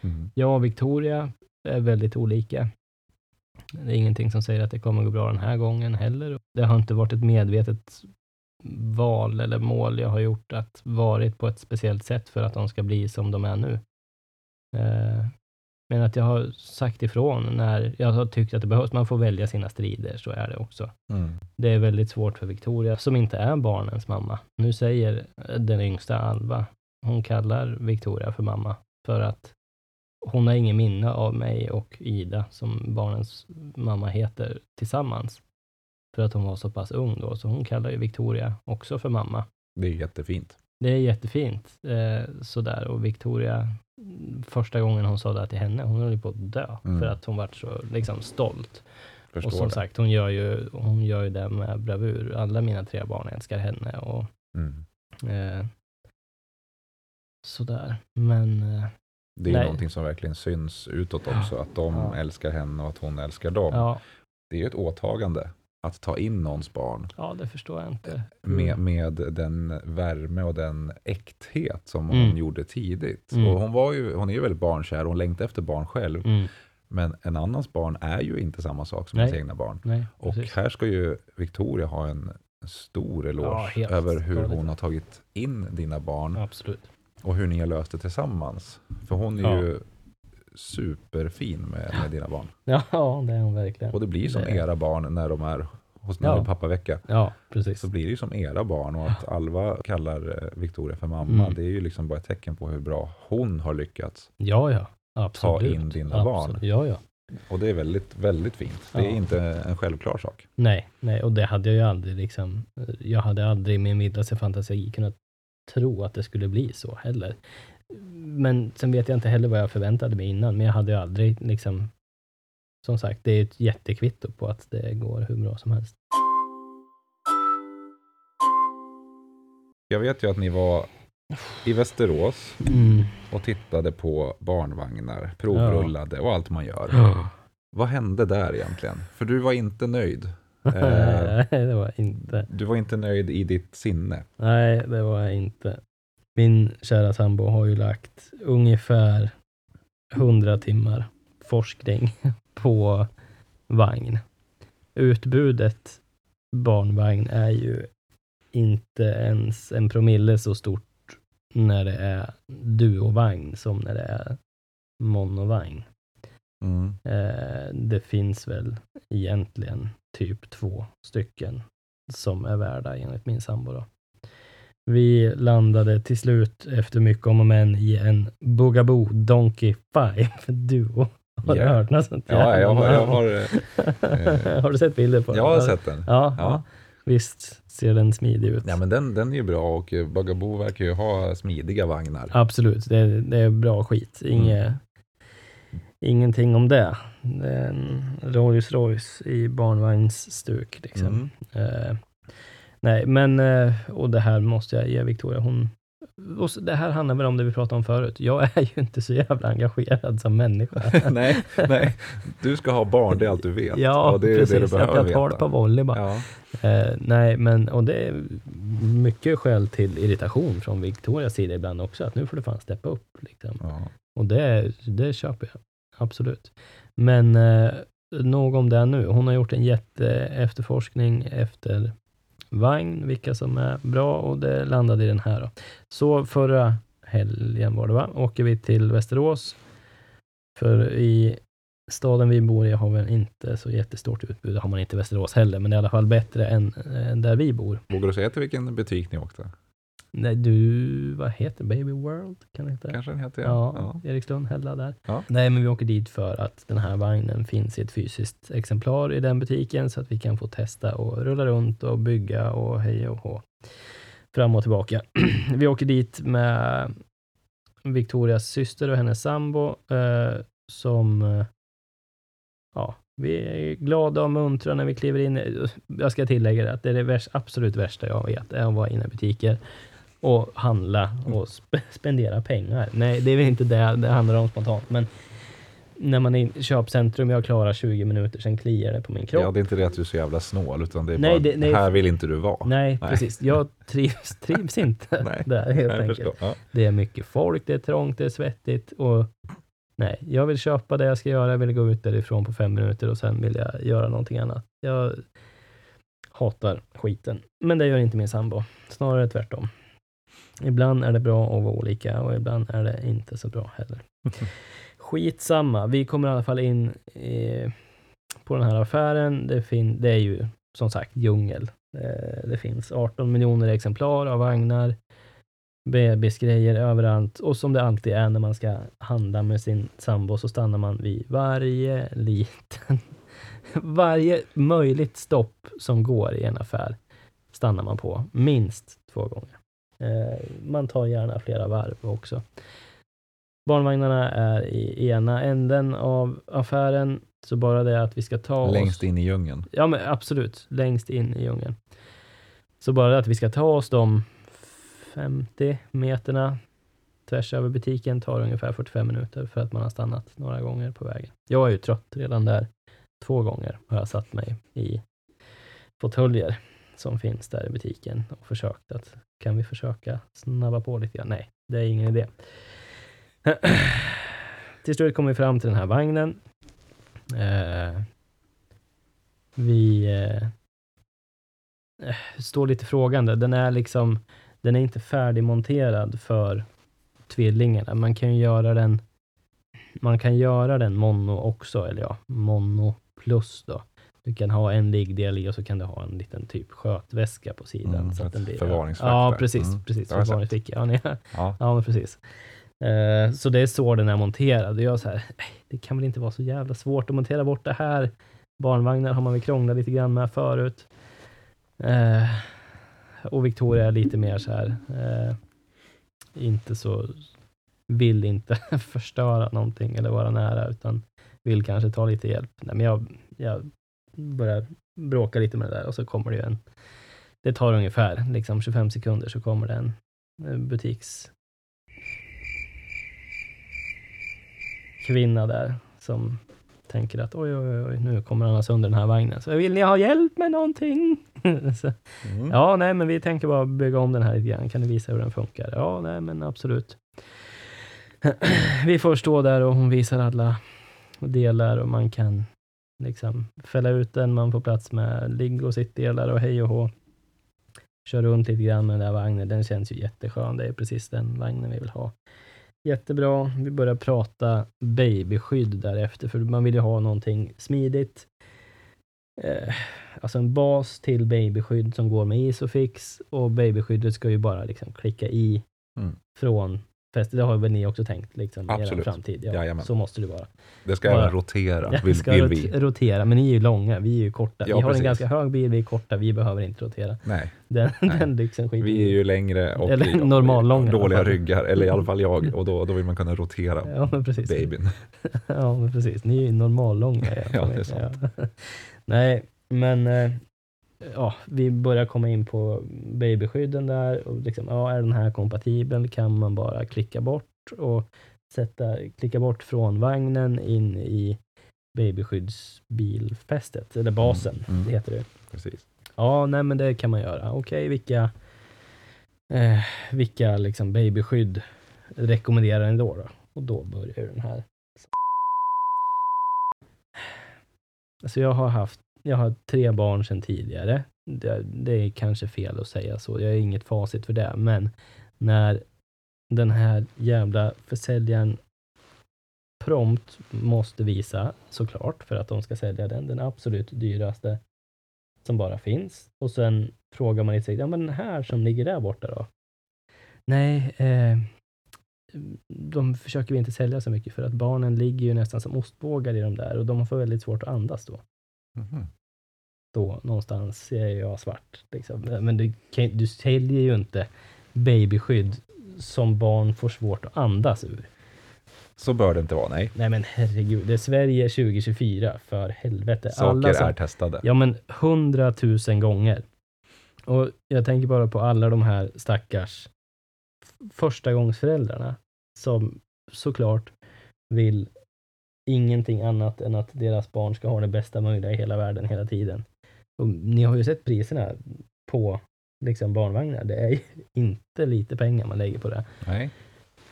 Mm. Jag och Victoria är väldigt olika. Det är ingenting som säger att det kommer gå bra den här gången heller. Det har inte varit ett medvetet val eller mål jag har gjort att varit på ett speciellt sätt för att de ska bli som de är nu. Eh, men att jag har sagt ifrån när jag har tyckt att det behövs, man får välja sina strider, så är det också. Mm. Det är väldigt svårt för Victoria, som inte är barnens mamma. Nu säger den yngsta Alva, hon kallar Victoria för mamma, för att hon har ingen minne av mig och Ida, som barnens mamma heter, tillsammans. För att hon var så pass ung då, så hon kallar ju Victoria också för mamma. Det är jättefint. Det är jättefint eh, sådär och Victoria, första gången hon sa det till henne, hon höll på att dö Mm. för att hon var så liksom stolt. Förstår och som det. sagt, hon gör, ju, hon gör ju det med bravur. Alla mina tre barn älskar henne och Mm. eh, sådär. Men eh, Det är Nej. någonting som verkligen syns utåt också, att de Ja. älskar henne och att hon älskar dem. ja, Det är ju ett åtagande att ta in någons barn ja, det förstår jag inte. med, med den värme och den äkthet som Mm. hon gjorde tidigt. Mm. Och hon, var ju, hon är ju väldigt barnkär, hon längtar efter barn själv. Mm, Men en annans barn är ju inte samma sak som Nej. ens egna barn. nej, Och precis. här ska ju Victoria ha en stor Ja, eloge helt över hur hon har tagit in dina barn Absolut. och hur ni har löst det tillsammans. För hon är Ja. ju superfin med, med dina barn. Ja, det är hon verkligen. Och det blir som Det- era barn när de är hos Ja. ja. pappavecka. Ja, precis. Så blir det ju som era barn och att Alva kallar eh, Victoria för mamma, Mm. det är ju liksom bara ett tecken på hur bra hon har lyckats. Ja, ja. Absolut. in dina barn. Absolut. Ja, ja. Och det är väldigt, väldigt fint. Det är Ja. inte en självklar sak. Nej, nej, och det hade jag ju aldrig liksom. Jag hade aldrig i min vildaste fantasi kunnat tro att det skulle bli så heller. Men sen vet jag inte heller vad jag förväntade mig innan, men jag hade ju aldrig liksom. Som sagt, det är ett jättekvitto på att det går hur bra som helst. Jag vet ju att ni var i Västerås Mm. och tittade på barnvagnar, provrullade och allt man gör. Ja. Vad hände där egentligen? För du var inte nöjd. Eh. Nej, det var inte. Du var inte nöjd i ditt sinne. Nej, det var jag inte. Min kära sambo har ju lagt ungefär 100 timmar forskning på vagn. Utbudet barnvagn är ju inte ens en promille så stort när det är duovagn som när det är monovagn. Mm. Eh, det finns väl egentligen typ två stycken som är värda enligt min sambo. Då. Vi landade till slut efter mycket om och men i en Bugaboo Donkey 5 Duo. Har du Ja. hört något sånt? Ja, jag har, jag har, eh, har du sett bilder på jag har den? sett den. Ja, Ja. visst ser den smidig ut. Ja, men den, den är ju bra och eh, Bugaboo verkar ju ha smidiga vagnar. Absolut, det, det är bra skit. Inge, Mm. Ingenting om det. Det är en Rolls Royce i barnvagnsstuk. Liksom. Mm. Eh, nej, men eh, och det här måste jag ge Victoria. Hon, och det här handlar väl om det vi pratade om förut. Jag är ju inte så jävla engagerad som människa. nej, nej, du ska ha barn, det är allt du vet. ja, och det är precis. det du att jag tar det på volley bara. Ja. Eh, nej, men och det är mycket skäl till irritation från Victorias sida ibland också. Att nu får du fan steppa upp. Liksom. Ja. Och det, det köper jag. Absolut. Men eh, nog om det nu. Hon har gjort en jätte efterforskning efter vagn, vilka som är bra och det landade i den här. Då. Så förra helgen var det va? Åker vi till Västerås. För i staden vi bor i har vi inte så jättestort utbud. Det har man inte i Västerås heller, men det är i alla fall bättre än eh, där vi bor. Vågar du säga till vilken butik ni åkte? Nej, du, vad heter? Baby World? Kan det heta? Kanske den heter Ja, ja. Erikslund, Hälla där. Ja. Nej, men vi åker dit för att den här vagnen finns i ett fysiskt exemplar i den butiken så att vi kan få testa och rulla runt och bygga och hej och hå. Fram och tillbaka. vi åker dit med Victorias syster och hennes sambo eh, som eh, ja, vi är glada och muntra när vi kliver in. Jag ska tillägga det att det är det absolut värsta jag vet, är att vara inne i butiker och handla och sp- spendera pengar. Nej, det är väl inte det det handlar om spontant, men när man är i köpcentrum, jag klarar 20 minuter, sen kliar det på min kropp. Ja, det är inte det att du är så jävla snål, utan det är Nej, bara, det- nej. här vill inte du vara. Nej, Nej. precis. Jag trivs, trivs inte Nej. där helt Jag enkelt. Ja. Det är mycket folk, det är trångt, det är svettigt och nej, jag vill köpa det jag ska göra, jag vill gå ut därifrån på fem minuter och sen vill jag göra någonting annat. Jag hatar skiten, men det gör inte min sambo. Snarare tvärtom. Ibland är det bra att vara olika och ibland är det inte så bra heller. Skitsamma, vi kommer i alla fall in eh, på den här affären. Det, fin- det är ju som sagt djungel. Eh, det finns 18 miljoner exemplar av vagnar bebisgrejer överallt. Och som det alltid är när man ska handla med sin sambo så stannar man vid varje liten, varje möjligt stopp som går i en affär stannar man på minst två gånger. Eh, man tar gärna flera varv också. Barnvagnarna är i ena änden av affären, så bara det att vi ska ta oss... Längst in i djungeln. Ja, men absolut. Längst in i djungeln. Så bara det att vi ska ta oss de 50 meterna tvärs över butiken tar ungefär 45 minuter för att man har stannat några gånger på vägen. Jag är ju trött redan där. Två gånger har jag satt mig i fåtöljer som finns där i butiken och försökt att kan vi försöka snabba på lite grann? Nej, det är ingen idé. Till slut kommer vi fram till den här vagnen. Eh, vi eh, eh, står lite frågande. Den är liksom, den är inte färdigmonterad för tvillingarna. Man kan ju göra den, man kan göra den mono också, eller ja, mono plus då. Du kan ha en liggdel i och så kan du ha en liten typ skötväska på sidan. Mm, så att den blir, förvaringsfack Ja, där. precis. Mm, precis förvaringsficka. Ja, Ja. Ja, men precis. Eh, så det är så den är monterad. Jag så här, "Nej, det kan väl inte vara så jävla svårt att montera bort det här. Barnvagnar har man väl krånglat lite grann med förut. Eh, och Victoria är lite mer så här, eh, inte så, vill inte förstöra någonting eller vara nära, utan vill kanske ta lite hjälp. Nej, men jag, jag börjar bråka lite med det där och så kommer det ju en, det tar ungefär liksom 25 sekunder så kommer det en eh, butiks kvinna där som tänker att oj, oj, oj, nu kommer han ha sönder den här vagnen. Så vill ni ha hjälp med någonting? så, Mm. ja, nej, men vi tänker bara bygga om den här lite grann. Kan du visa hur den funkar? Ja, nej, men absolut. vi får stå där och hon visar alla delar och man kan liksom fälla ut den. Man får plats med ligg och sittdelar och hej och hå. Kör runt lite grann med den där vagnen. Den känns ju jätteskön. Det är precis den vagnen vi vill ha. Jättebra. Vi börjar prata babyskydd därefter, för man vill ju ha någonting smidigt. Eh, alltså en bas till babyskydd som går med Isofix och babyskyddet ska ju bara liksom klicka i Mm. från fästet. Det har väl ni också tänkt liksom, i er Absolut. framtid? Ja, Jajamän. så måste det vara. Det ska Bara- även rotera, vill, ska vill vi. rotera, men ni är ju långa, vi är ju korta. Ja, vi har precis. en ganska hög bil, vi är korta, vi behöver inte rotera. Nej, Den, Nej. den skiter vi är ju längre och Eller i- normallånga dåliga ryggar, eller i alla fall jag, och då, då vill man kunna rotera Ja, men precis. babyn. Ja, men precis. Ni är ju normallånga. Ja, det är sant. Ja. Nej, men eh, ja, vi börjar komma in på babyskydden där. Och liksom, ja, är den här kompatibel? Kan man bara klicka bort och sätta, klicka bort från vagnen in i babyskyddsbilfästet, eller basen, Mm, mm. det heter det. Precis. Ja, nej men det kan man göra. Okej, vilka, eh, vilka liksom babyskydd rekommenderar ni då, då? Och då börjar den här. Alltså jag har haft, jag har tre barn sedan tidigare. Det, det är kanske fel att säga så. Jag har inget facit för det, men när den här jävla försäljaren prompt måste visa, såklart, för att de ska sälja den, den absolut dyraste som bara finns. Och sen frågar man sig, ja men den här som ligger där borta då? Nej, eh, de försöker vi inte sälja så mycket för att barnen ligger ju nästan som ostbågar i de där och de får väldigt svårt att andas då. Mhm. Då någonstans ser jag svart. Liksom. Men du, kan, du säljer ju inte babyskydd som barn får svårt att andas ur. Så bör det inte vara, nej. Nej men herregud, det är Sverige 2024, för helvete. Saker som- är testade. Ja, men hundratusen gånger. Och jag tänker bara på alla de här stackars förstagångsföräldrarna som såklart vill ingenting annat än att deras barn ska ha det bästa möjliga i hela världen hela tiden. Och ni har ju sett priserna på liksom barnvagnar. Det är inte lite pengar man lägger på det. Nej.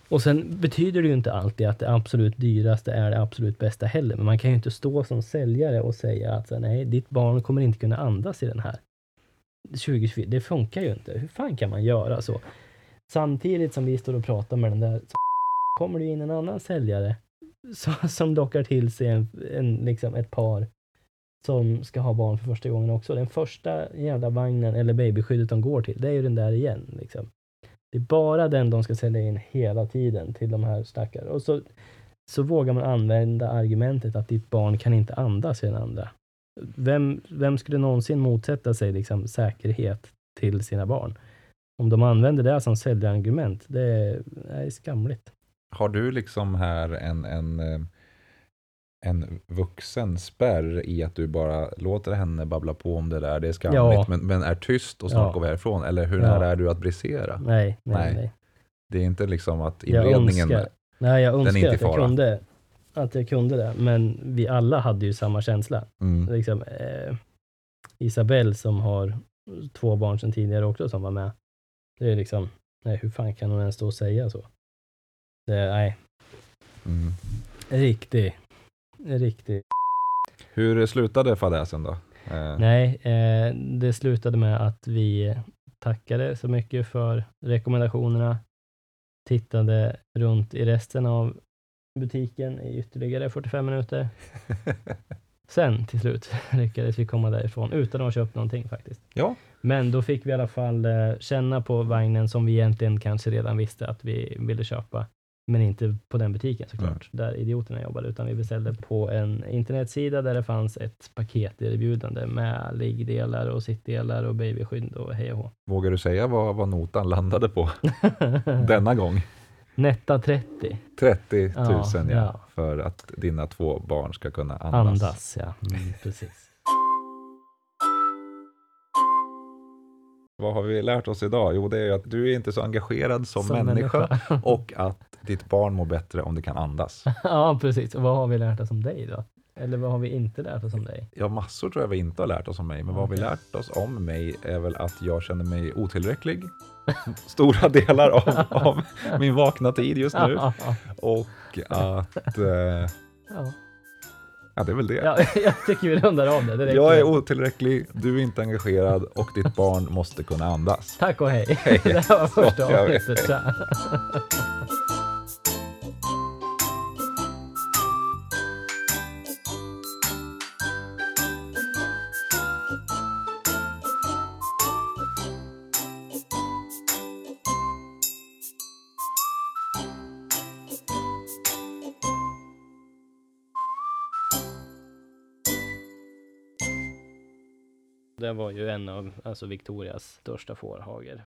Och sen betyder det ju inte alltid att det absolut dyraste är det absolut bästa heller. Men man kan ju inte stå som säljare och säga att nej, ditt barn kommer inte kunna andas i den här. 2024, det funkar ju inte. Hur fan kan man göra så? Samtidigt som vi står och pratar med den där så kommer det in en annan säljare som lockar till sig en, en, liksom ett par som ska ha barn för första gången också. Den första jävla vagnen eller babyskyddet de går till, det är ju den där igen. Liksom. Det är bara den de ska sälja in hela tiden till de här stackarna. Och så, så vågar man använda argumentet att ditt barn kan inte andas i den andra. Vem, vem skulle någonsin motsätta sig liksom, säkerhet till sina barn? Om de använder det som säljargument, det är, det är skamligt. Har du liksom här en, en, eh, en vuxen spärr i att du bara låter henne babbla på om det där, det är skamligt, Ja. men, men är tyst och snart Ja. går vi härifrån? Eller hur Ja. nära är du att brisera? Nej, nej, Nej. nej. Det är inte liksom att Jag inredningen... önskar, nej, jag är önskar inte i att jag, fara. kunde, att jag kunde det, men vi alla hade ju samma känsla. Mm, Liksom, eh, Isabelle som har två barn sedan tidigare också som var med. Det är liksom, nej hur fan kan hon ens stå och säga så? Det, nej, mm. riktig, riktig. Hur slutade fadäsen då? Eh, Nej, eh, det slutade med att vi tackade så mycket för rekommendationerna. Tittade runt i resten av butiken i ytterligare 45 minuter. Sen till slut lyckades vi komma därifrån utan att ha köpt någonting faktiskt. Ja. Men då fick vi i alla fall eh, känna på vagnen som vi egentligen kanske redan visste att vi ville köpa. Men inte på den butiken såklart, där idioterna jobbade, utan vi beställde på en internetsida där det fanns ett paketerbjudande med liggdelar och sittdelar och babyskydd och hej och hå. Vågar du säga vad, vad notan landade på denna gång? Netta 30. 30 000 ja, Ja, ja. för att dina två barn ska kunna andas. Andas, ja. Mm, precis. Vad har vi lärt oss idag? Jo, det är att du är inte så engagerad som, Som människa, människa. och att ditt barn mår bättre om det kan andas. ja, precis. Och vad har vi lärt oss om dig då? Eller vad har vi inte lärt oss om dig? Ja, massor tror jag vi inte har lärt oss om mig, men vad vi lärt oss om mig är väl att jag känner mig otillräcklig stora delar av, av min vakna tid just nu och att, eh, ja. Ja det är väl det. ja, jag tycker vi rundar av det. det. Jag är otillräcklig, du är inte engagerad och ditt barn måste kunna andas. Tack och hej. Hej. Det här var första avsnittet. Ju en av alltså Victorias största fårhager.